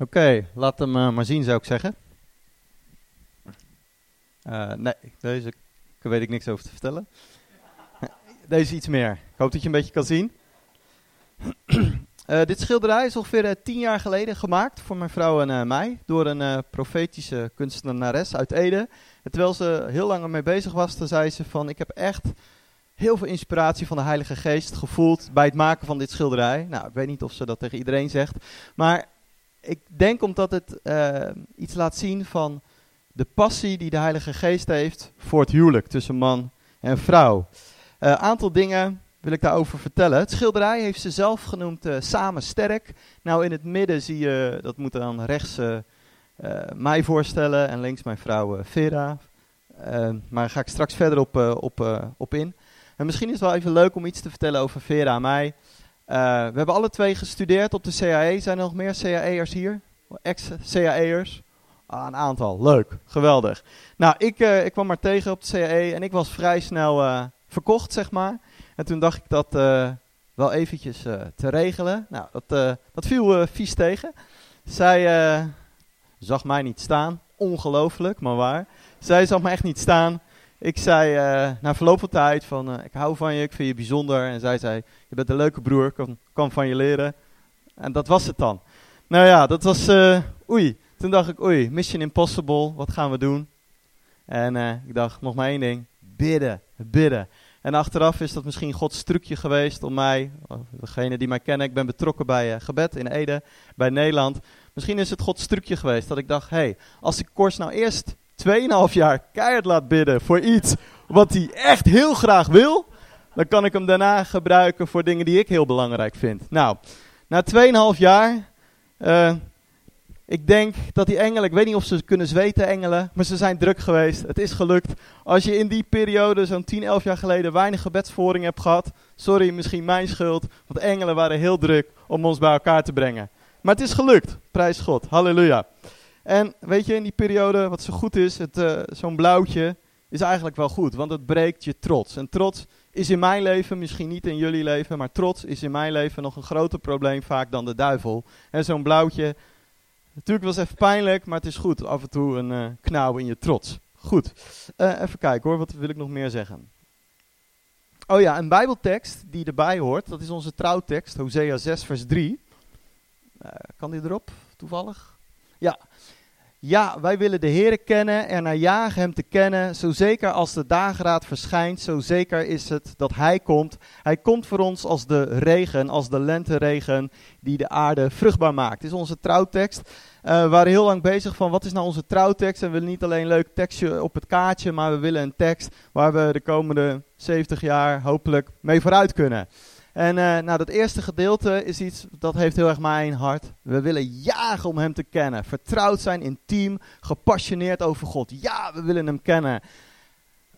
Oké, laat hem uh, maar zien, zou ik zeggen. Uh, nee, deze weet ik niks over te vertellen. Deze iets meer. Ik hoop dat je een beetje kan zien. uh, dit schilderij is ongeveer tien jaar geleden gemaakt voor mijn vrouw en mij. Door een profetische kunstenares uit Ede. En terwijl ze heel lang ermee bezig was, zei ze van... Ik heb echt heel veel inspiratie van de Heilige Geest gevoeld bij het maken van dit schilderij. Nou, ik weet niet of ze dat tegen iedereen zegt. Maar ik denk omdat het uh, iets laat zien van de passie die de Heilige Geest heeft voor het huwelijk tussen man en vrouw. Een uh, aantal dingen wil ik daarover vertellen. Het schilderij heeft ze zelf genoemd uh, Samen Sterk. Nou, in het midden zie je, dat moet dan rechts mij voorstellen en links mijn vrouw Vera. maar daar ga ik straks verder op, op, op in. En misschien is het wel even leuk om iets te vertellen over Vera en mij. Uh, we hebben alle twee gestudeerd op de CAE. Zijn er nog meer CAE'ers hier? Ex-CAE'ers? Ah, een aantal. Leuk. Geweldig. Nou, ik, uh, ik kwam maar tegen op de CAE en ik was vrij snel uh, verkocht, zeg maar. En toen dacht ik dat wel eventjes te regelen. Nou, dat, dat viel vies tegen. Zij zag mij niet staan. Ongelooflijk, maar waar. Zij zag me echt niet staan. Ik zei uh, na verloop van tijd van, uh, ik hou van je, ik vind je bijzonder. En zij zei, je bent een leuke broer, kan, kan van je leren. En dat was het dan. Nou ja, dat was, uh, oei. Toen dacht ik, oei, Mission Impossible, wat gaan we doen? En ik dacht, nog maar één ding, bidden, bidden. En achteraf is dat misschien Gods trucje geweest om mij, degene die mij kennen, ik ben betrokken bij gebed in Ede, bij Nederland. Misschien is het Gods trucje geweest dat ik dacht, hé, hey, als ik Kors nou eerst 2,5 jaar keihard laat bidden voor iets wat hij echt heel graag wil, dan kan ik hem daarna gebruiken voor dingen die ik heel belangrijk vind. Nou, na 2,5 jaar, uh, ik denk dat die engelen, ik weet niet of ze kunnen zweten engelen, maar ze zijn druk geweest. Het is gelukt. Als je in die periode, zo'n 10, 11 jaar geleden, weinig gebedsvoering hebt gehad, sorry, misschien mijn schuld, want engelen waren heel druk om ons bij elkaar te brengen. Maar het is gelukt, prijs God, halleluja. En weet je, in die periode, wat zo goed is, uh, zo'n blauwtje is eigenlijk wel goed, want het breekt je trots. En trots is in mijn leven, misschien niet in jullie leven, maar trots is in mijn leven nog een groter probleem vaak dan de duivel. En zo'n blauwtje, natuurlijk was even pijnlijk, maar het is goed. Af en toe een uh, knauw in je trots. Goed, uh, even kijken hoor, wat wil ik nog meer zeggen? Oh ja, een bijbeltekst die erbij hoort, dat is onze trouwtekst, Hosea 6 vers 3. kan die erop, toevallig? Ja, ja, wij willen de Heer kennen en naar jagen hem te kennen. Zo zeker als de dageraad verschijnt, zo zeker is het dat hij komt. Hij komt voor ons als de regen, als de lenteregen die de aarde vruchtbaar maakt. Dit is onze trouwtekst. Uh, we waren heel lang bezig van wat is nou onze trouwtekst. En we willen niet alleen een leuk tekstje op het kaartje, maar we willen een tekst waar we de komende 70 jaar hopelijk mee vooruit kunnen. En uh, nou, dat eerste gedeelte is iets dat heeft heel erg mijn hart. We willen jagen om hem te kennen. Vertrouwd zijn, intiem, gepassioneerd over God. Ja, we willen hem kennen.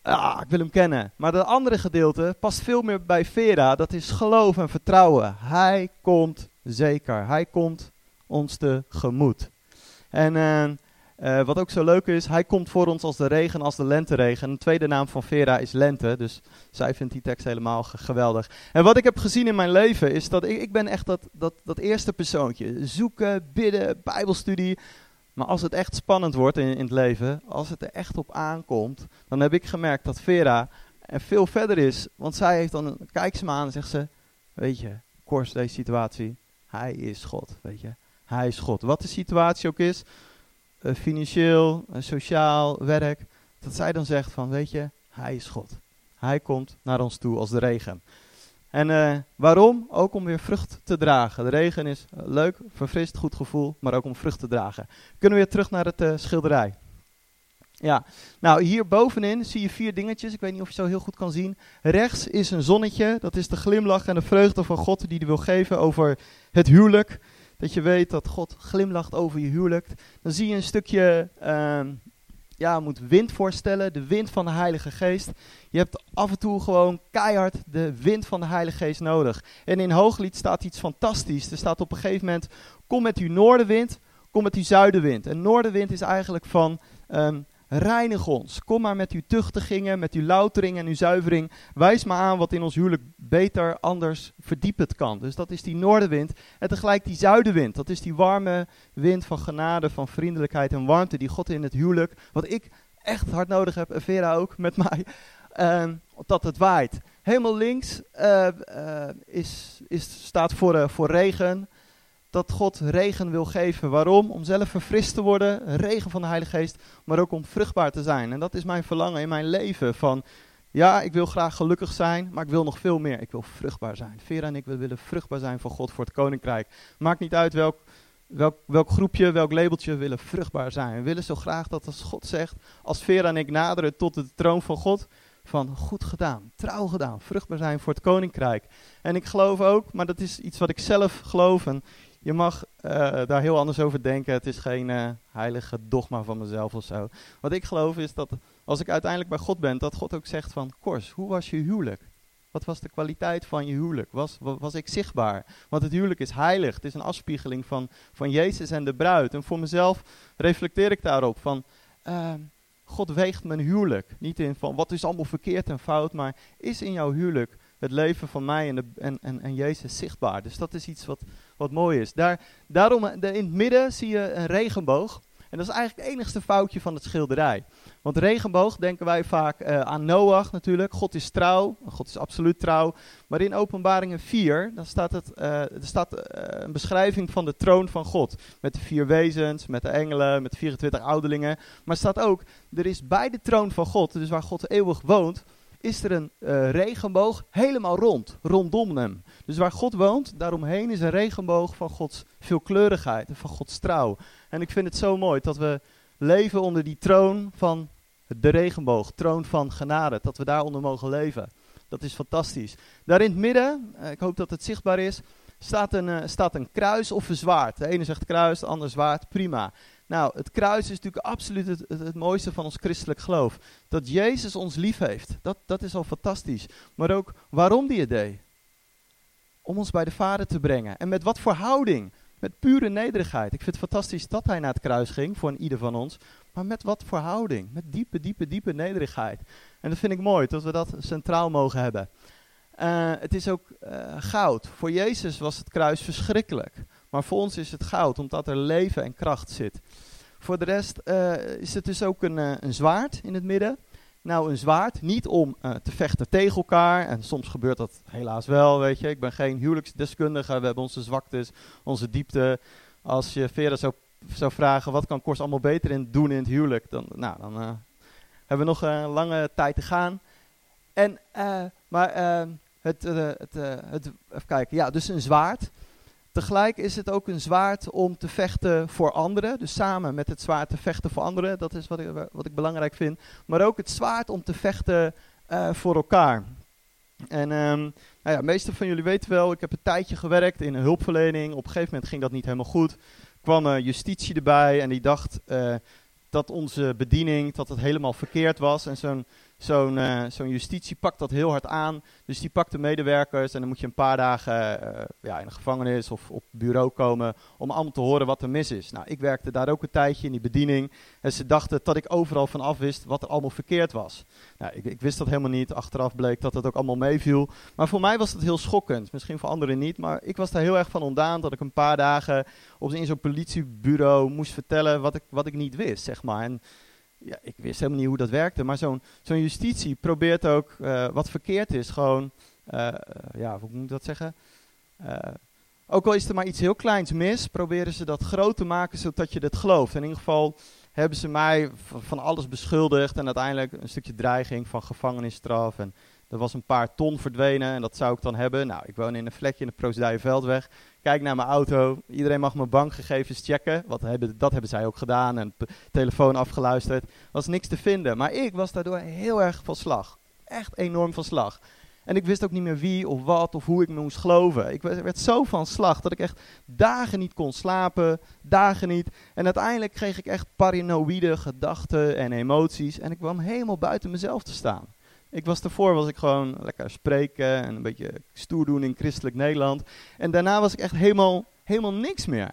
Ah, ik wil hem kennen. Maar dat andere gedeelte past veel meer bij Vera. Dat is geloof en vertrouwen. Hij komt zeker. Hij komt ons tegemoet. En uh, uh, wat ook zo leuk is, hij komt voor ons als de regen, als de lenteregen. Een tweede naam van Vera is lente, dus zij vindt die tekst helemaal geweldig. En wat ik heb gezien in mijn leven is dat ik, ik ben echt dat, dat, dat eerste persoontje. Zoeken, bidden, bijbelstudie. Maar als het echt spannend wordt in, in het leven, als het er echt op aankomt, dan heb ik gemerkt dat Vera er veel verder is. Want zij heeft dan, kijkt ze me aan en zegt ze, weet je, Kors, deze situatie, hij is God, weet je. Hij is God. Wat de situatie ook is, uh, financieel, uh, sociaal, werk. Dat zij dan zegt van, weet je, hij is God. Hij komt naar ons toe als de regen. En uh, waarom? Ook om weer vrucht te dragen. De regen is leuk, verfrist, goed gevoel, maar ook om vrucht te dragen. Kunnen we weer terug naar het schilderij. Ja, nou hier bovenin zie je vier dingetjes. Ik weet niet of je zo heel goed kan zien. Rechts is een zonnetje. Dat is de glimlach en de vreugde van God die hij wil geven over het huwelijk. Dat je weet dat God glimlacht over je huwelijk. Dan zie je een stukje, uh, ja, moet wind voorstellen. De wind van de Heilige Geest. Je hebt af en toe gewoon keihard de wind van de Heilige Geest nodig. En in Hooglied staat iets fantastisch. Er staat op een gegeven moment, kom met uw noordenwind, kom met uw zuidenwind. En noordenwind is eigenlijk van um, reinig ons. Kom maar met uw tuchtigingen, met uw loutering en uw zuivering. Wijs me aan wat in ons huwelijk beter, anders, verdiepen kan. Dus dat is die noordenwind. En tegelijk die zuidenwind. Dat is die warme wind van genade, van vriendelijkheid en warmte. Die God in het huwelijk, wat ik echt hard nodig heb, en Vera ook met mij, uh, dat het waait. Helemaal links uh, uh, is, is, staat voor, uh, voor regen dat God regen wil geven. Waarom? Om zelf verfrist te worden, regen van de Heilige Geest, maar ook om vruchtbaar te zijn. En dat is mijn verlangen in mijn leven. Van ja, ik wil graag gelukkig zijn, maar ik wil nog veel meer. Ik wil vruchtbaar zijn. Vera en ik willen vruchtbaar zijn voor God, voor het Koninkrijk. Maakt niet uit welk, welk, welk groepje, welk labeltje, we willen vruchtbaar zijn. We willen zo graag dat als God zegt, als Vera en ik naderen tot de troon van God, van goed gedaan, trouw gedaan, vruchtbaar zijn voor het koninkrijk. En ik geloof ook, maar dat is iets wat ik zelf geloof en je mag uh, daar heel anders over denken. Het is geen uh, heilige dogma van mezelf of zo. Wat ik geloof is dat als ik uiteindelijk bij God ben, dat God ook zegt van, Kors, hoe was je huwelijk? Wat was de kwaliteit van je huwelijk? Was, was, ik zichtbaar? Want het huwelijk is heilig. Het is een afspiegeling van, van Jezus en de bruid. En voor mezelf reflecteer ik daarop van, uh, God weegt mijn huwelijk. Niet in van, wat is allemaal verkeerd en fout, maar is in jouw huwelijk het leven van mij en, en, en, en Jezus zichtbaar. Dus dat is iets wat, wat mooi is. Daar, daarom in het midden zie je een regenboog. En dat is eigenlijk het enigste foutje van het schilderij. Want regenboog denken wij vaak uh, aan Noach natuurlijk. God is trouw. God is absoluut trouw. Maar in Openbaringen 4, dan staat, het, uh, er staat een beschrijving van de troon van God. Met de vier wezens, met de engelen, met de 24 ouderlingen. Maar staat ook, er is bij de troon van God, dus waar God eeuwig woont, is er een uh, regenboog helemaal rond, rondom hem. Dus waar God woont, daaromheen is een regenboog van Gods veelkleurigheid en van Gods trouw. En ik vind het zo mooi dat we leven onder die troon van de regenboog, troon van genade, dat we daaronder mogen leven. Dat is fantastisch. Daar in het midden, uh, ik hoop dat het zichtbaar is, staat een, uh, staat een kruis of een zwaard. De ene zegt kruis, de ander zwaard, prima. Nou, het kruis is natuurlijk absoluut het, het, mooiste van ons christelijk geloof. Dat Jezus ons lief heeft, dat, dat is al fantastisch. Maar ook waarom die het deed. Om ons bij de Vader te brengen. En met wat voor houding? Met pure nederigheid. Ik vind het fantastisch dat hij naar het kruis ging, voor ieder van ons. Maar met wat voor houding? Met diepe, diepe, diepe nederigheid. En dat vind ik mooi, dat we dat centraal mogen hebben. Uh, het is ook uh, goud. Voor Jezus was het kruis verschrikkelijk. Maar voor ons is het goud, omdat er leven en kracht zit. Voor de rest uh, is het dus ook een, uh, een, zwaard in het midden. Nou, een zwaard, niet om uh, te vechten tegen elkaar. En soms gebeurt dat helaas wel, weet je. Ik ben geen huwelijksdeskundige. We hebben onze zwaktes, onze diepte. Als je Vera zou, zou vragen, wat kan Kors allemaal beter in doen in het huwelijk? Dan, nou, dan hebben we nog een lange tijd te gaan. En, maar het, het, het, even kijken, ja, dus een zwaard. Tegelijk is het ook een zwaard om te vechten voor anderen. Dus samen met het zwaard te vechten voor anderen. Dat is wat ik, wat ik belangrijk vind. Maar ook het zwaard om te vechten uh, voor elkaar. En um, nou ja, de meeste van jullie weten wel, ik heb een tijdje gewerkt in een hulpverlening. Op een gegeven moment ging dat niet helemaal goed. kwam uh, justitie erbij en die dacht uh, dat onze bediening dat het helemaal verkeerd was. En zo'n zo'n uh, zo'n justitie pakt dat heel hard aan. Dus die pakt de medewerkers en dan moet je een paar dagen uh, ja, in de gevangenis of op bureau komen om allemaal te horen wat er mis is. Nou, ik werkte daar ook een tijdje in die bediening en ze dachten dat ik overal van af wist wat er allemaal verkeerd was. Nou, ik, ik wist dat helemaal niet. Achteraf bleek dat het ook allemaal meeviel. Maar voor mij was het heel schokkend. Misschien voor anderen niet, maar ik was daar heel erg van ontdaan dat ik een paar dagen op, in zo'n politiebureau moest vertellen wat ik, wat ik niet wist, zeg maar. En, ja, ik wist helemaal niet hoe dat werkte, maar zo'n zo'n justitie probeert ook uh, wat verkeerd is, gewoon, uh, ja, hoe moet ik dat zeggen? Ook al is er maar iets heel kleins mis, proberen ze dat groot te maken zodat je het gelooft. In ieder geval hebben ze mij van alles beschuldigd en uiteindelijk een stukje dreiging van gevangenisstraf en er was een paar ton verdwenen en dat zou ik dan hebben. Nou, ik woon in een vlekje in de Proosduivenveldweg. Kijk naar mijn auto. Iedereen mag mijn bankgegevens checken. Wat hebben, dat hebben zij ook gedaan. En telefoon afgeluisterd. was niks te vinden. Maar ik was daardoor heel erg van slag. Echt enorm van slag. En ik wist ook niet meer wie of wat of hoe ik me moest geloven. Ik werd zo van slag dat ik echt dagen niet kon slapen. Dagen niet. En uiteindelijk kreeg ik echt paranoïde gedachten en emoties. En ik kwam helemaal buiten mezelf te staan. Ik was daarvoor was ik gewoon lekker spreken en een beetje stoer doen in christelijk Nederland. En daarna was ik echt helemaal, helemaal niks meer.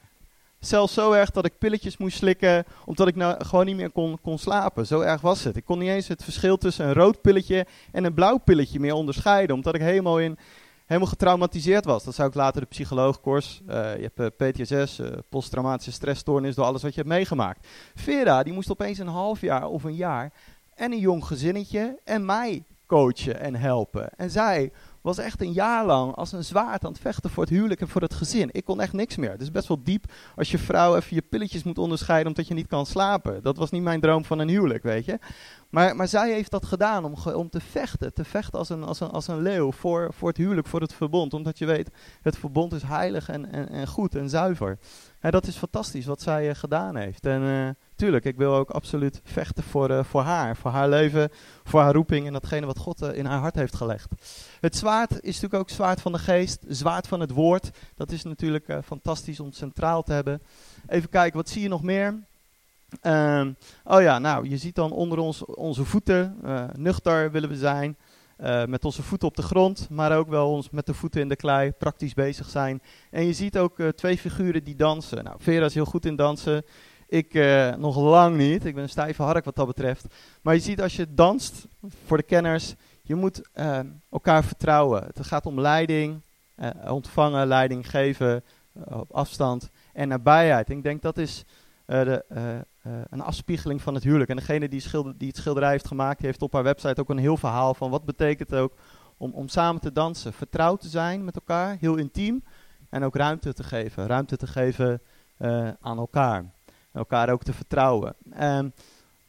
Zelfs zo erg dat ik pilletjes moest slikken, omdat ik nou gewoon niet meer kon, kon slapen. Zo erg was het. Ik kon niet eens het verschil tussen een rood pilletje en een blauw pilletje meer onderscheiden, omdat ik helemaal, in, helemaal getraumatiseerd was. Dat zou ik later de psycholoog Kors, uh, je hebt uh, PTSS, uh, posttraumatische stressstoornis, door alles wat je hebt meegemaakt. Vera, die moest opeens een half jaar of een jaar en een jong gezinnetje en mij coachen en helpen. En zij was echt een jaar lang als een zwaard aan het vechten voor het huwelijk en voor het gezin. Ik kon echt niks meer. Het is best wel diep als je vrouw even je pilletjes moet onderscheiden omdat je niet kan slapen. Dat was niet mijn droom van een huwelijk, weet je. Maar, maar zij heeft dat gedaan om, om te vechten. Te vechten als een, als een, als een leeuw voor, voor het huwelijk, voor het verbond. Omdat je weet, het verbond is heilig en, en, en goed en zuiver. En dat is fantastisch wat zij uh, gedaan heeft. En uh, tuurlijk, ik wil ook absoluut vechten voor, uh, voor haar. Voor haar leven, voor haar roeping en datgene wat God in haar hart heeft gelegd. Het zwaard is natuurlijk ook zwaard van de geest, zwaard van het woord. Dat is natuurlijk fantastisch om centraal te hebben. Even kijken, wat zie je nog meer? Um, oh ja, nou, je ziet dan onder ons onze voeten. nuchter willen we zijn. Met onze voeten op de grond, maar ook wel ons met de voeten in de klei praktisch bezig zijn. En je ziet ook twee figuren die dansen. Nou, Vera is heel goed in dansen. Ik uh, nog lang niet. Ik ben een stijve hark wat dat betreft. Maar je ziet als je danst, voor de kenners, je moet elkaar vertrouwen. Het gaat om leiding, ontvangen, leiding geven, op afstand en nabijheid. Ik denk dat is de, een afspiegeling van het huwelijk. En degene die, die het schilderij heeft gemaakt, heeft op haar website ook een heel verhaal van wat betekent het ook om, om samen te dansen. Vertrouwd te zijn met elkaar, heel intiem. En ook ruimte te geven. Ruimte te geven aan elkaar. Elkaar ook te vertrouwen. Um,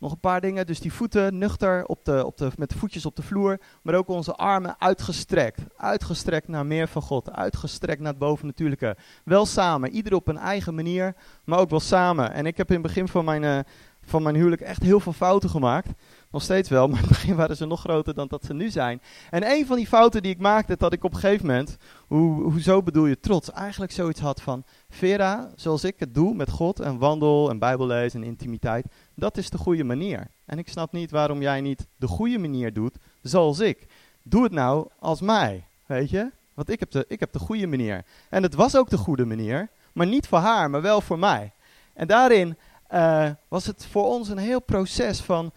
nog een paar dingen. Dus die voeten nuchter op de, op de, met de voetjes op de vloer. Maar ook onze armen uitgestrekt. Uitgestrekt naar meer van God. Uitgestrekt naar het bovennatuurlijke. Wel samen. Ieder op een eigen manier. Maar ook wel samen. En ik heb in het begin van mijn, uh, van mijn huwelijk echt heel veel fouten gemaakt. Nog steeds wel, maar in het begin waren ze nog groter dan dat ze nu zijn. En een van die fouten die ik maakte, dat ik op een gegeven moment, hoe, hoezo bedoel je trots, eigenlijk zoiets had van, Vera, zoals ik het doe met God en wandel en bijbellees en intimiteit, dat is de goede manier. En ik snap niet waarom jij niet de goede manier doet zoals ik. Doe het nou als mij, weet je? Want ik heb de, ik heb de goede manier. En het was ook de goede manier, maar niet voor haar, maar wel voor mij. En daarin uh, was het voor ons een heel proces van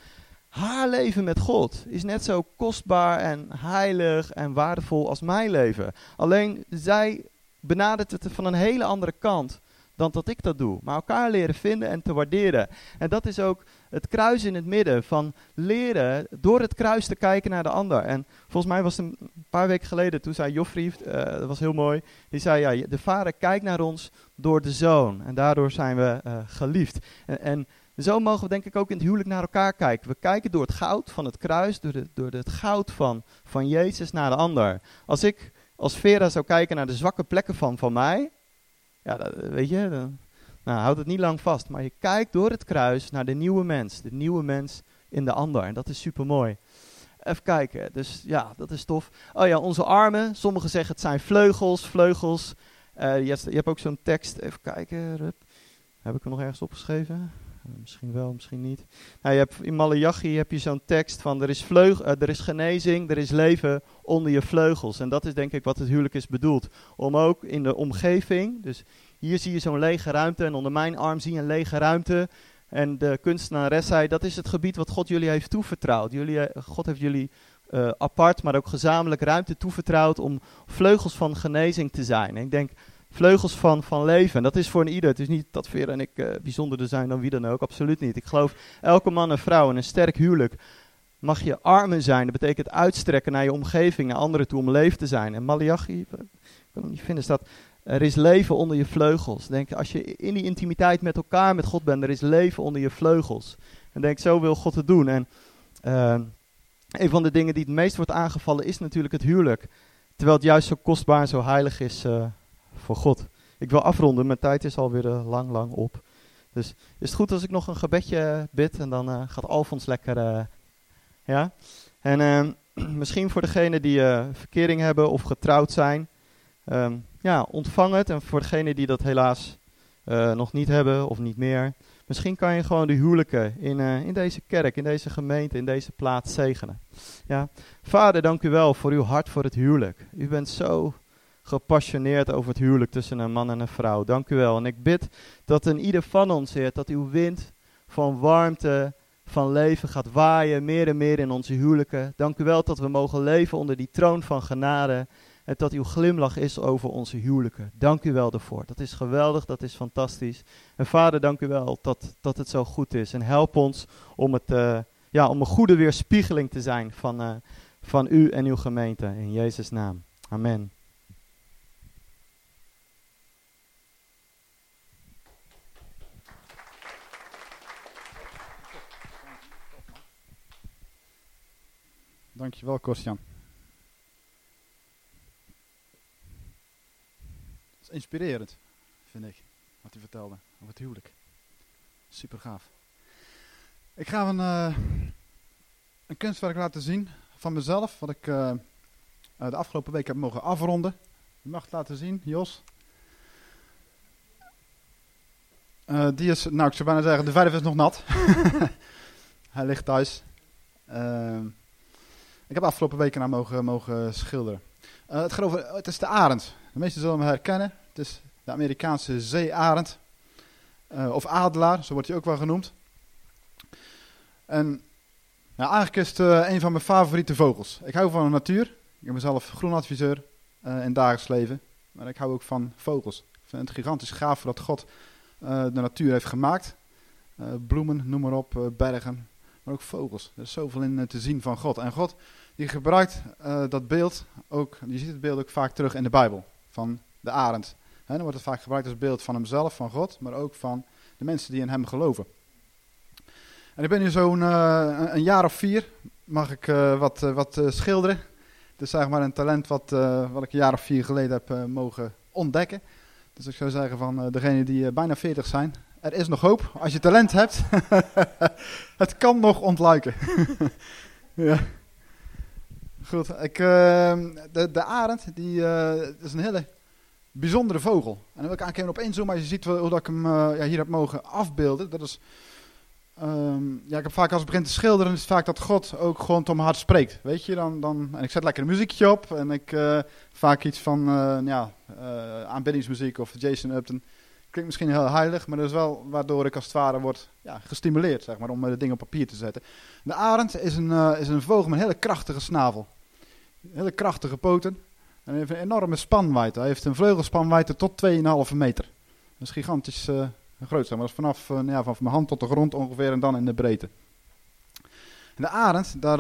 haar leven met God is net zo kostbaar en heilig en waardevol als mijn leven. Alleen zij benadert het van een hele andere kant dan dat ik dat doe. Maar elkaar leren vinden en te waarderen. En dat is ook het kruis in het midden. Van leren door het kruis te kijken naar de ander. En volgens mij was het een paar weken geleden, toen zei Joffrey, uh, dat was heel mooi. Die zei, ja, de vader kijkt naar ons door de zoon. En daardoor zijn we uh, geliefd. En, en, zo mogen we denk ik ook in het huwelijk naar elkaar kijken. We kijken door het goud van het kruis, door, de, door het goud van, van Jezus naar de ander. Als ik als Vera zou kijken naar de zwakke plekken van, van mij, ja, dat, weet je, nou, houd het niet lang vast. Maar je kijkt door het kruis naar de nieuwe mens. De nieuwe mens in de ander. En dat is super mooi. Even kijken. Dus ja, dat is tof. Oh ja, onze armen. Sommigen zeggen het zijn vleugels, vleugels. Uh, je, hebt, je, hebt, ook zo'n tekst. Even kijken. Heb ik hem nog ergens opgeschreven? Uh, misschien wel, misschien niet. Nou, je hebt, in Malachi heb je zo'n tekst van er is, vleug, uh, er is genezing, er is leven onder je vleugels. En dat is denk ik wat het huwelijk is bedoeld. Om ook in de omgeving, dus hier zie je zo'n lege ruimte en onder mijn arm zie je een lege ruimte. En de kunstenares zei, dat is het gebied wat God jullie heeft toevertrouwd. Jullie, eh, God heeft jullie apart, maar ook gezamenlijk ruimte toevertrouwd om vleugels van genezing te zijn. En ik denk, vleugels van, van leven. En dat is voor een ieder. Het is niet dat Vera en ik uh, bijzonderder zijn dan wie dan ook. Absoluut niet. Ik geloof, elke man en vrouw in een sterk huwelijk mag je armen zijn. Dat betekent uitstrekken naar je omgeving, naar anderen toe om leven te zijn. En Malachi, ik kan hem niet vinden, staat er is leven onder je vleugels. Denk, als je in die intimiteit met elkaar, met God bent, er is leven onder je vleugels. En denk, zo wil God het doen. En uh, een van de dingen die het meest wordt aangevallen is natuurlijk het huwelijk. Terwijl het juist zo kostbaar en zo heilig is uh, voor God. Ik wil afronden, mijn tijd is alweer uh, lang, lang op. Dus is het goed als ik nog een gebedje bid en dan uh, gaat Alfons lekker, ja? En ehm, misschien voor degenen die verkering hebben of getrouwd zijn... Um, ja, ontvang het. En voor degenen die dat helaas nog niet hebben of niet meer, misschien kan je gewoon de huwelijken in, in deze kerk, in deze gemeente, in deze plaats zegenen. Ja. Vader, dank u wel voor uw hart voor het huwelijk. U bent zo gepassioneerd over het huwelijk tussen een man en een vrouw. Dank u wel. En ik bid dat in ieder van ons, Heer, dat uw wind van warmte, van leven gaat waaien, meer en meer in onze huwelijken. Dank u wel dat we mogen leven onder die troon van genade. En dat uw glimlach is over onze huwelijken. Dank u wel daarvoor. Dat is geweldig, dat is fantastisch. En vader, dank u wel dat, dat het zo goed is. En help ons om, het, uh, ja, om een goede weerspiegeling te zijn van, uh, van u en uw gemeente. In Jezus' naam. Amen. Dankjewel, Kostjan. Het is inspirerend, vind ik, wat hij vertelde over het huwelijk. Super gaaf. Ik ga een, uh, een kunstwerk laten zien van mezelf, wat ik uh, de afgelopen week heb mogen afronden. Je mag het laten zien, Jos. Die is, nou ik zou bijna zeggen, de verf is nog nat. Hij ligt thuis. Uh, ik heb afgelopen weken naar mogen, mogen schilderen. Uh, het, gaat over, het is de arend. De meesten zullen hem herkennen. Het is de Amerikaanse zeearend. Uh, of adelaar, zo wordt hij ook wel genoemd. En nou, eigenlijk is het uh, een van mijn favoriete vogels. Ik hou van de natuur. Ik ben zelf groenadviseur in het dagelijks leven. Maar ik hou ook van vogels. Ik vind het gigantisch gaaf dat God de natuur heeft gemaakt. bloemen, noem maar op, bergen, maar ook vogels. Er is zoveel in te zien van God. En God die gebruikt uh, dat beeld ook, je ziet het beeld ook vaak terug in de Bijbel, van de arend. Dan wordt het vaak gebruikt als beeld van hemzelf, van God, maar ook van de mensen die in hem geloven. En ik ben nu zo'n uh, een jaar of vier, mag ik uh, wat, wat schilderen. Het is zeg maar een talent wat, wat ik een jaar of vier geleden heb mogen ontdekken. Dus ik zou zeggen van degenen die bijna 40 zijn, er is nog hoop. Als je talent hebt, het kan nog ontluiken. ja. Goed, ik, uh, de, de arend die, uh, is een hele bijzondere vogel. En dan wil ik even op inzoomen, als je ziet hoe dat ik hem uh, ja, hier heb mogen afbeelden. Dat is, um, ja, ik heb vaak als ik begin te schilderen, is het vaak dat God ook gewoon tot mijn hart spreekt. Weet je, dan, dan, en ik zet lekker een muziekje op en ik uh, vaak iets van ja, aanbiddingsmuziek of Jason Upton. Klinkt misschien heel heilig, maar dat is wel waardoor ik als het ware word ja, gestimuleerd zeg maar, om de dingen op papier te zetten. De arend is een, uh, is een vogel met een hele krachtige snavel. Hele krachtige poten. En heeft een enorme spanwijdte. Hij heeft een vleugelspanwijdte tot 2,5 meter. Dat is gigantisch uh, groot. Zeg maar. Dat is vanaf, uh, ja, vanaf mijn hand tot de grond ongeveer en dan in de breedte. De arend, daar,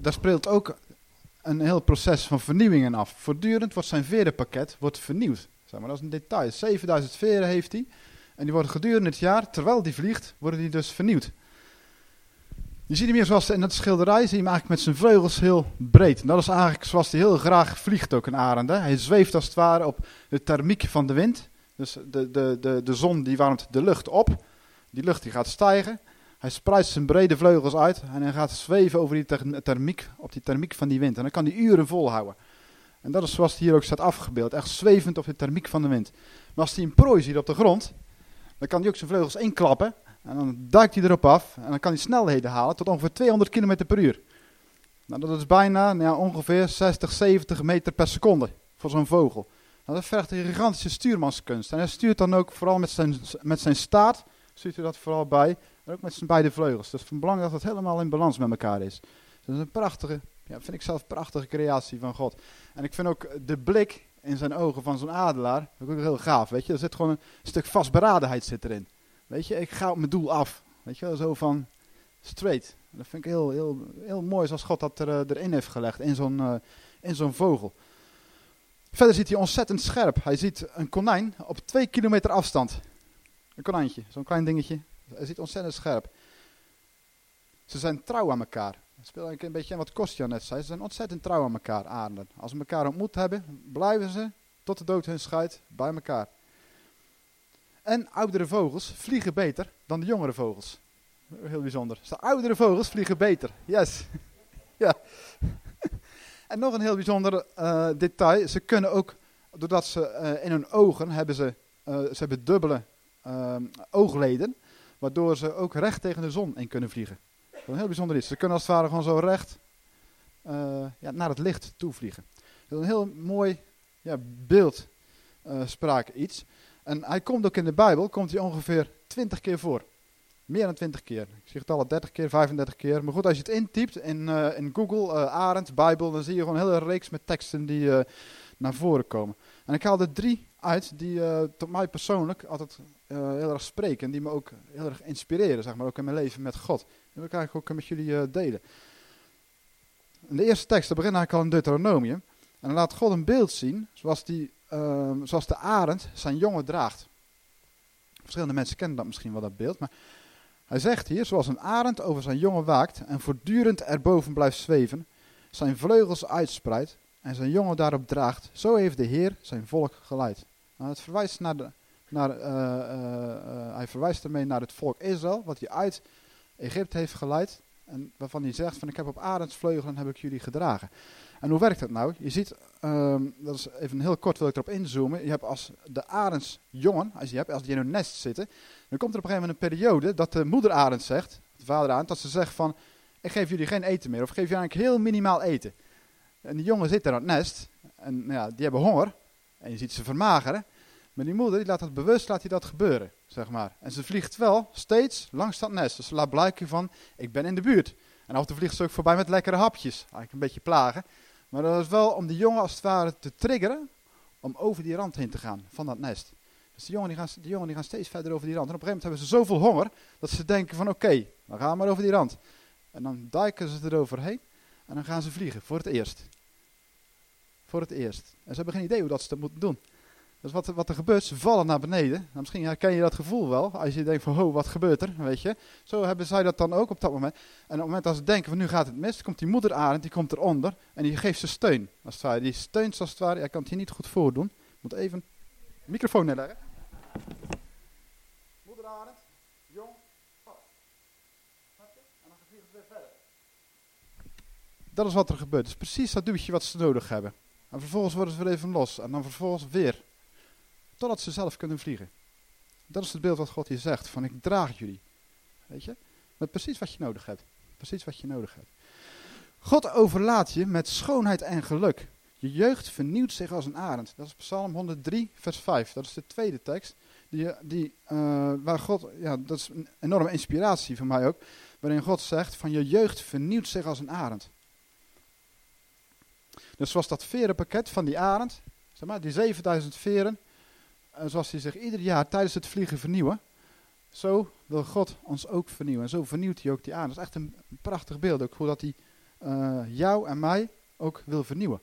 daar speelt ook een heel proces van vernieuwingen af. Voortdurend wordt zijn verenpakket wordt vernieuwd. Maar, dat is een detail. 7000 veren heeft hij. En die worden gedurende het jaar, terwijl die vliegt, worden die dus vernieuwd. Je ziet hem hier zoals in het schilderij, zie je hem eigenlijk met zijn vleugels heel breed. En dat is eigenlijk zoals hij heel graag vliegt ook, een arend. Hij zweeft als het ware op de thermiek van de wind. Dus de, de, de, de zon die warmt de lucht op. Die lucht die gaat stijgen. Hij spreidt zijn brede vleugels uit en hij gaat zweven over die thermiek, op die thermiek van die wind. En dan kan hij uren volhouden. En dat is zoals het hier ook staat afgebeeld. Echt zwevend op de thermiek van de wind. Maar als hij een prooi ziet op de grond, dan kan hij ook zijn vleugels inklappen. En dan duikt hij erop af. En dan kan hij snelheden halen tot ongeveer 200 km per uur. Nou, dat is bijna nou ongeveer 60, 70 meter per seconde voor zo'n vogel. Nou, dat vergt een gigantische stuurmanskunst. En hij stuurt dan ook vooral met zijn, met zijn staart, stuurt hij dat vooral bij. En ook met zijn beide vleugels. Dus van belang dat het helemaal in balans met elkaar is. Dat is een prachtige, ja, vind ik zelf een prachtige creatie van God. En ik vind ook de blik in zijn ogen van zo'n adelaar ook heel gaaf. Weet je, er zit gewoon een stuk vastberadenheid zit erin. Weet je, ik ga op mijn doel af. Weet je, zo van straight. Dat vind ik heel, heel, heel mooi zoals God dat er, uh, erin heeft gelegd in zo'n uh, in zo'n vogel. Verder ziet hij ontzettend scherp. Hij ziet een konijn op twee kilometer afstand. Een konijntje, zo'n klein dingetje. Hij ziet ontzettend scherp. Ze zijn trouw aan elkaar. Speelt eigenlijk een beetje aan wat Kostja net zei. Ze zijn ontzettend trouw aan elkaar, aarden. Als ze elkaar ontmoet hebben, blijven ze tot de dood hun scheidt bij elkaar. En oudere vogels vliegen beter dan de jongere vogels. Heel bijzonder. De oudere vogels vliegen beter. Yes. ja. en nog een heel bijzonder uh, detail. Ze kunnen ook, doordat ze uh, in hun ogen hebben ze, uh, ze hebben dubbele oogleden. Waardoor ze ook recht tegen de zon in kunnen vliegen. Is heel bijzonder iets. Ze kunnen als het ware gewoon zo recht ja, naar het licht toe vliegen. Dat is een heel mooi ja, beeldspraak iets. En hij komt ook in de Bijbel, komt hij ongeveer 20 keer voor. Meer dan 20 keer. Ik zie het al 30 keer, 35 keer. Maar goed, als je het intypt in, uh, in Google, uh, Arend, Bijbel, dan zie je gewoon een hele reeks met teksten die naar voren komen. En ik haal er drie uit die tot mij persoonlijk altijd heel erg spreken. En die me ook heel erg inspireren, zeg maar, ook in mijn leven met God. Die wil ik eigenlijk ook met jullie delen. In de eerste tekst, dat begint eigenlijk al in Deuteronomium. En dan laat God een beeld zien, zoals, die, zoals de arend zijn jongen draagt. Verschillende mensen kennen dat misschien wel, dat beeld. Maar hij zegt hier, zoals een arend over zijn jongen waakt en voortdurend erboven blijft zweven, zijn vleugels uitspreidt en zijn jongen daarop draagt, zo heeft de Heer zijn volk geleid. Nou, het verwijst naar de, naar, uh, uh, hij verwijst ermee naar het volk Israël, wat hij uit Egypte heeft geleid. En waarvan hij zegt van ik heb op arendsvleugelen heb ik jullie gedragen. En hoe werkt dat nou? Je ziet, um, dat is even heel kort wil ik erop inzoomen. Je hebt als de arendsjongen, als je hebt, als die in hun nest zitten, dan komt er op een gegeven moment een periode dat de moeder arend zegt, de vader arend, dat ze zegt van, ik geef jullie geen eten meer, of geef jullie eigenlijk heel minimaal eten. En die jongen zit daar aan het nest, en nou ja, die hebben honger, en je ziet ze vermageren. Maar die moeder, die laat dat bewust, laat hij dat gebeuren, zeg maar. En ze vliegt wel steeds langs dat nest. Dus ze laat blijken van, ik ben in de buurt. En af en toe vliegt ze ook voorbij met lekkere hapjes. Eigenlijk een beetje plagen. Maar dat is wel om die jongen als het ware te triggeren om over die rand heen te gaan van dat nest. Dus die jongen die gaan, die jongen die gaan steeds verder over die rand. En op een gegeven moment hebben ze zoveel honger dat ze denken van oké, dan gaan we maar over die rand. En dan duiken ze eroverheen en dan gaan ze vliegen voor het eerst. Voor het eerst. En ze hebben geen idee hoe dat ze dat moeten doen. Dus wat, wat er gebeurt, ze vallen naar beneden. Nou, misschien herken je dat gevoel wel. Als je denkt van, ho, wat gebeurt er, weet je. Zo hebben zij dat dan ook op dat moment. En op het moment dat ze denken van, nu gaat het mis, komt die moeder aan, die komt eronder. En die geeft ze steun, als het ware. Die steunt als het ware. Hij kan het hier niet goed voordoen. Moet even de microfoon neerleggen. Moeder Arend, jong, vast. En dan vliegen ze weer verder. Dat is wat er gebeurt. Dus precies dat duwtje wat ze nodig hebben. En vervolgens worden ze weer even los. En dan vervolgens weer Totdat ze zelf kunnen vliegen. Dat is het beeld wat God hier zegt. Van ik draag jullie. Weet je? Met precies wat je nodig hebt. Precies wat je nodig hebt. God overlaat je met schoonheid en geluk. Je jeugd vernieuwt zich als een arend. Dat is Psalm 103, vers 5. Dat is de tweede tekst. Die, die, uh, waar God, ja, dat is een enorme inspiratie voor mij ook. Waarin God zegt: van je jeugd vernieuwt zich als een arend. Dus zoals dat verenpakket van die arend, zeg maar, die 7000 veren, en zoals hij zich ieder jaar tijdens het vliegen vernieuwen, zo wil God ons ook vernieuwen. En zo vernieuwt hij ook die aan. Dat is echt een prachtig beeld ook, hoe dat hij uh, jou en mij ook wil vernieuwen.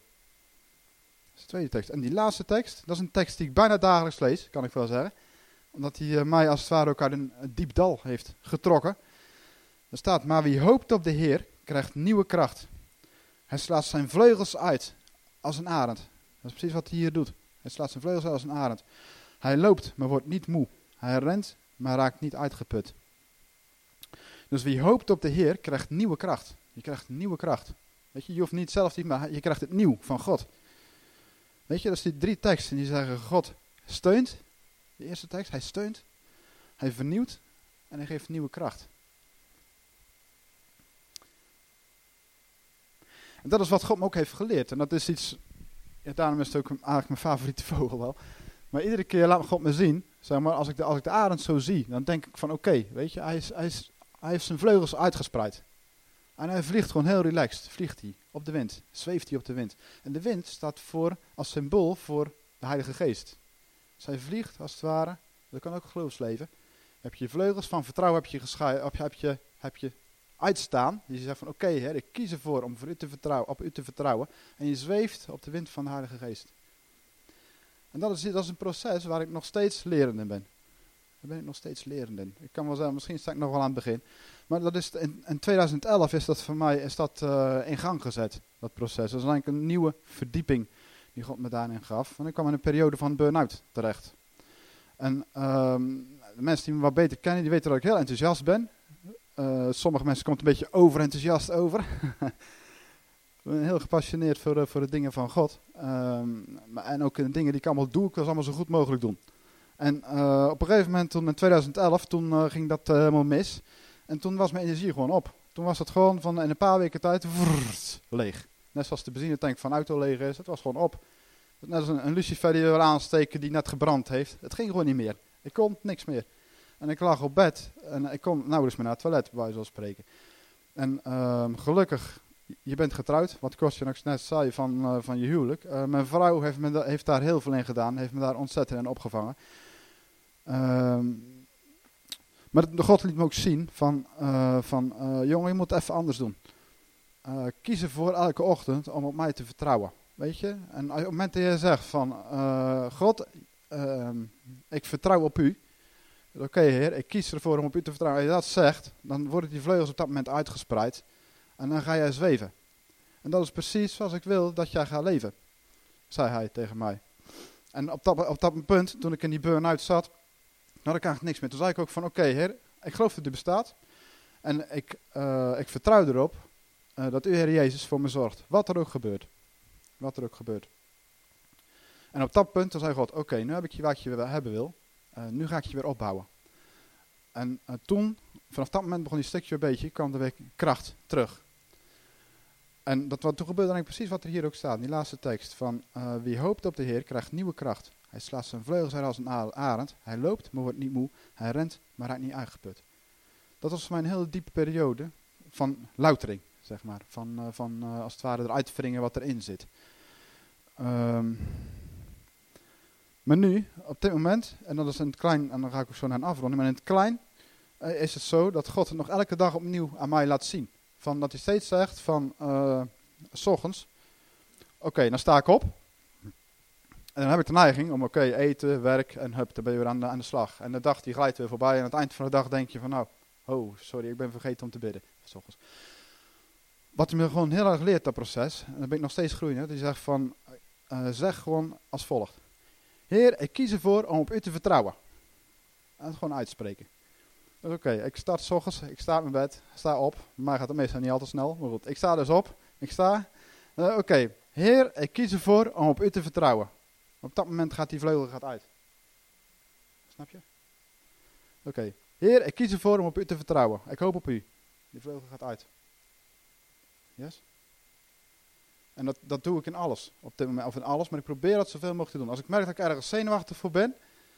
Dat is de tweede tekst. En die laatste tekst, dat is een tekst die ik bijna dagelijks lees, kan ik wel zeggen. Omdat hij uh, mij als het ware ook uit een, een diep dal heeft getrokken. Er staat, maar wie hoopt op de Heer, krijgt nieuwe kracht. Hij slaat zijn vleugels uit als een arend. Dat is precies wat hij hier doet. Hij slaat zijn vleugels uit als een arend. Hij loopt, maar wordt niet moe. Hij rent, maar raakt niet uitgeput. Dus wie hoopt op de Heer, krijgt nieuwe kracht. Je krijgt nieuwe kracht. Weet je, je hoeft niet zelf, maar je krijgt het nieuw van God. Weet je, dat is die drie teksten die zeggen, God steunt. De eerste tekst, hij steunt. Hij vernieuwt en hij geeft nieuwe kracht. En dat is wat God me ook heeft geleerd. En dat is iets, ja, daarom is het ook eigenlijk mijn favoriete vogel wel. Maar iedere keer laat God me zien, zeg maar, als ik de, als ik de arend zo zie, dan denk ik van oké, weet je, hij, is, hij, is, hij heeft zijn vleugels uitgespreid. En hij vliegt gewoon heel relaxed, vliegt hij op de wind, zweeft hij op de wind. En de wind staat voor, als symbool voor de Heilige Geest. Hij vliegt als het ware, dat kan ook geloofsleven. Heb je vleugels van vertrouwen heb je, heb je, heb je, heb je uitstaan. Je zegt van oké, okay, ik kies ervoor om voor u te vertrouwen, op u te vertrouwen. En je zweeft op de wind van de Heilige Geest. En dat is, dat is een proces waar ik nog steeds lerend in ben. Daar ben ik nog steeds lerend in. Ik kan wel zeggen, misschien sta ik nog wel aan het begin. Maar dat is in, in 2011 is dat voor mij is dat, uh, in gang gezet, dat proces. Dat is eigenlijk een nieuwe verdieping die God me daarin gaf. En ik kwam in een periode van burn-out terecht. En um, de mensen die me wat beter kennen, die weten dat ik heel enthousiast ben. Uh, sommige mensen komen een beetje overenthousiast over. Heel gepassioneerd voor, de, voor de dingen van God. Um, en ook de dingen die ik allemaal doe, ik wil ze allemaal zo goed mogelijk doen. En uh, op een gegeven moment, toen in 2011, toen ging dat helemaal mis. En toen was mijn energie gewoon op. Toen was het gewoon van in een paar weken tijd leeg. Net zoals de benzinetank van auto leeg is, het was gewoon op. Net als een, een lucifer die wil aansteken die net gebrand heeft. Het ging gewoon niet meer. Ik kon niks meer. En ik lag op bed en ik kon nauwelijks meer naar het toilet, bij zoals spreken. En ehm, gelukkig, je bent getrouwd, wat Kostje nog net zei van, uh, van je huwelijk. Uh, mijn vrouw heeft, me heeft daar heel veel in gedaan, heeft me daar ontzettend in opgevangen. Um, maar God liet me ook zien van, uh, van jongen, je moet even anders doen. kies ervoor elke ochtend om op mij te vertrouwen. Weet je? En op het moment dat je zegt van, God, ehm, ik vertrouw op u. Oké heer, ik kies ervoor om op u te vertrouwen. Als je dat zegt, dan worden die vleugels op dat moment uitgespreid. En dan ga jij zweven. En dat is precies zoals ik wil dat jij gaat leven. Zei hij tegen mij. En op dat, op dat punt, toen ik in die burn-out zat, had ik eigenlijk niks meer. Toen zei ik ook van, oké heer, ik geloof dat u bestaat. En ik, uh, ik vertrouw erop uh, dat u Heer Jezus voor me zorgt. Wat er ook gebeurt. Wat er ook gebeurt. En op dat punt, toen zei God, oké, nu heb ik je wat je hebben wil. Uh, nu ga ik je weer opbouwen. En toen, vanaf dat moment begon die stukje een beetje, kwam er weer kracht terug. En dat, wat, toen gebeurde dan precies wat er hier ook staat, in die laatste tekst. Van uh, wie hoopt op de Heer krijgt nieuwe kracht. Hij slaat zijn vleugels uit als een arend. Hij loopt, maar wordt niet moe. Hij rent, maar raakt niet uitgeput. Dat was voor mij een hele diepe periode van loutering, zeg maar. Van, van als het ware eruit wringen wat erin zit. Um, maar nu, op dit moment, en dat is in het klein, en dan ga ik ook zo naar een afronding, maar in het klein is het zo dat God het nog elke dag opnieuw aan mij laat zien. Van dat hij steeds zegt van, uh, s ochtends, oké, dan sta ik op. En dan heb ik de neiging om, oké, eten, werk en hup, dan ben je weer aan de, aan de slag. En de dag die glijdt weer voorbij en aan het eind van de dag denk je van, nou, oh, sorry, ik ben vergeten om te bidden. S ochtends. Wat hij me gewoon heel erg leert, dat proces, en dan ben ik nog steeds groeiende, die zegt van, uh, zeg gewoon als volgt. Heer, ik kies ervoor om op u te vertrouwen. En het gewoon uitspreken. Oké, ik start s ochtends, ik sta in mijn bed, sta op. Maar gaat het meestal niet altijd snel, maar goed. Ik sta dus op, ik sta. Uh, oké. Heer, ik kies ervoor om op u te vertrouwen. Op dat moment gaat die vleugel gaat uit. Snap je? Oké. Heer, ik kies ervoor om op u te vertrouwen. Ik hoop op u. Die vleugel gaat uit. Yes? En dat, dat doe ik in alles. Op dit moment, of in alles, maar ik probeer dat zoveel mogelijk te doen. Als ik merk dat ik ergens zenuwachtig voor ben,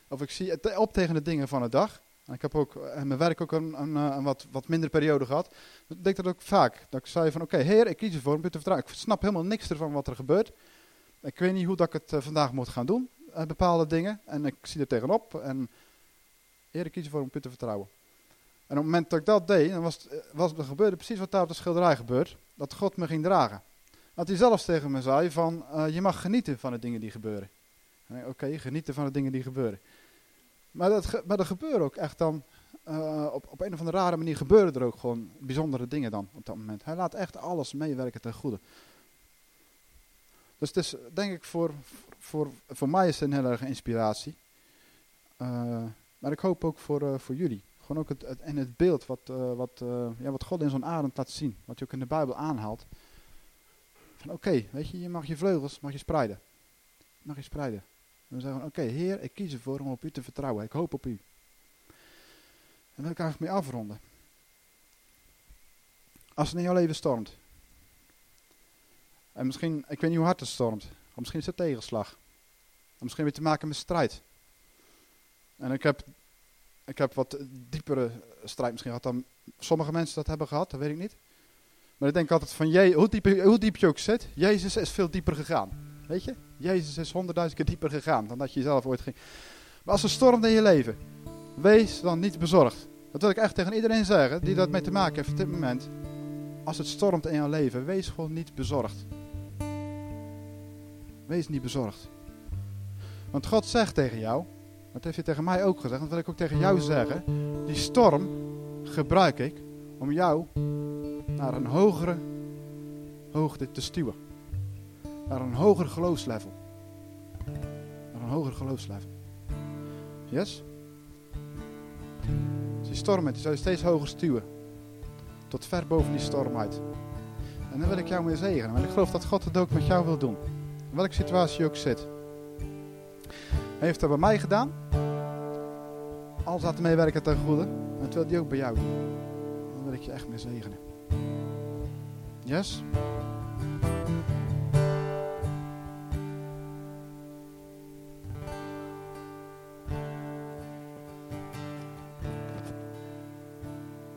of ik zie het op tegen de dingen van de dag. Ik heb ook in mijn werk ook een, een, een wat, wat mindere periode gehad. Dan denk ik dat ook vaak. Dat ik zei van, oké, heer, ik kies ervoor om te vertrouwen. Ik snap helemaal niks ervan wat er gebeurt. Ik weet niet hoe dat ik het uh, vandaag moet gaan doen, bepaalde dingen. En ik zie er tegenop. En heer, ik kies ervoor om u te vertrouwen. En op het moment dat ik dat deed, dan was eh, was gebeurde precies wat daar op de schilderij gebeurt. Dat God me ging dragen. Dat hij zelfs tegen me zei van, je mag genieten van de dingen die gebeuren. Oké, genieten van de dingen die gebeuren. Maar dat, maar dat gebeuren ook echt dan, uh, op, op een of andere rare manier gebeuren er ook gewoon bijzondere dingen dan op dat moment. Hij laat echt alles meewerken ten goede. Dus het is denk ik voor, voor, voor mij is het een heel erg inspiratie. Uh, maar ik hoop ook voor, voor jullie. Gewoon ook het, het, en het beeld wat, wat, ja, wat God in zo'n adem laat zien. Wat je ook in de Bijbel aanhaalt. Van oké, weet je, je mag je vleugels, mag je spreiden. Mag je spreiden. En we zeggen, oké, Heer, ik kies ervoor om op u te vertrouwen. Ik hoop op u. En wil ik eigenlijk mee afronden. Als het in jouw leven stormt. En misschien, ik weet niet hoe hard het stormt. Of misschien is het tegenslag. Of misschien je te maken met strijd. En ik heb, ik heb wat diepere strijd misschien gehad dan sommige mensen dat hebben gehad, dat weet ik niet. Maar ik denk altijd van, je, hoe, diep, hoe diep je ook zit, Jezus is veel dieper gegaan. Weet je? Jezus is honderdduizend keer dieper gegaan dan dat je zelf ooit ging. Maar als er stormt in je leven, wees dan niet bezorgd. Dat wil ik echt tegen iedereen zeggen die dat mee te maken heeft op dit moment. Als het stormt in jouw leven, wees gewoon niet bezorgd. Wees niet bezorgd. Want God zegt tegen jou, dat heeft hij tegen mij ook gezegd, dat wil ik ook tegen jou zeggen. Die storm gebruik ik om jou naar een hogere hoogte te stuwen. Naar een hoger geloofslevel. Naar een hoger geloofslevel. Yes? Als je storm bent, zou je steeds hoger stuwen. Tot ver boven die storm uit. En dan wil ik jou mee zegenen. Want ik geloof dat God het ook met jou wil doen. In welke situatie je ook zit. Hij heeft dat bij mij gedaan. Alles laten meewerken ten goede. En wil hij ook bij jou doen. Dan wil ik je echt mee zegenen. Yes?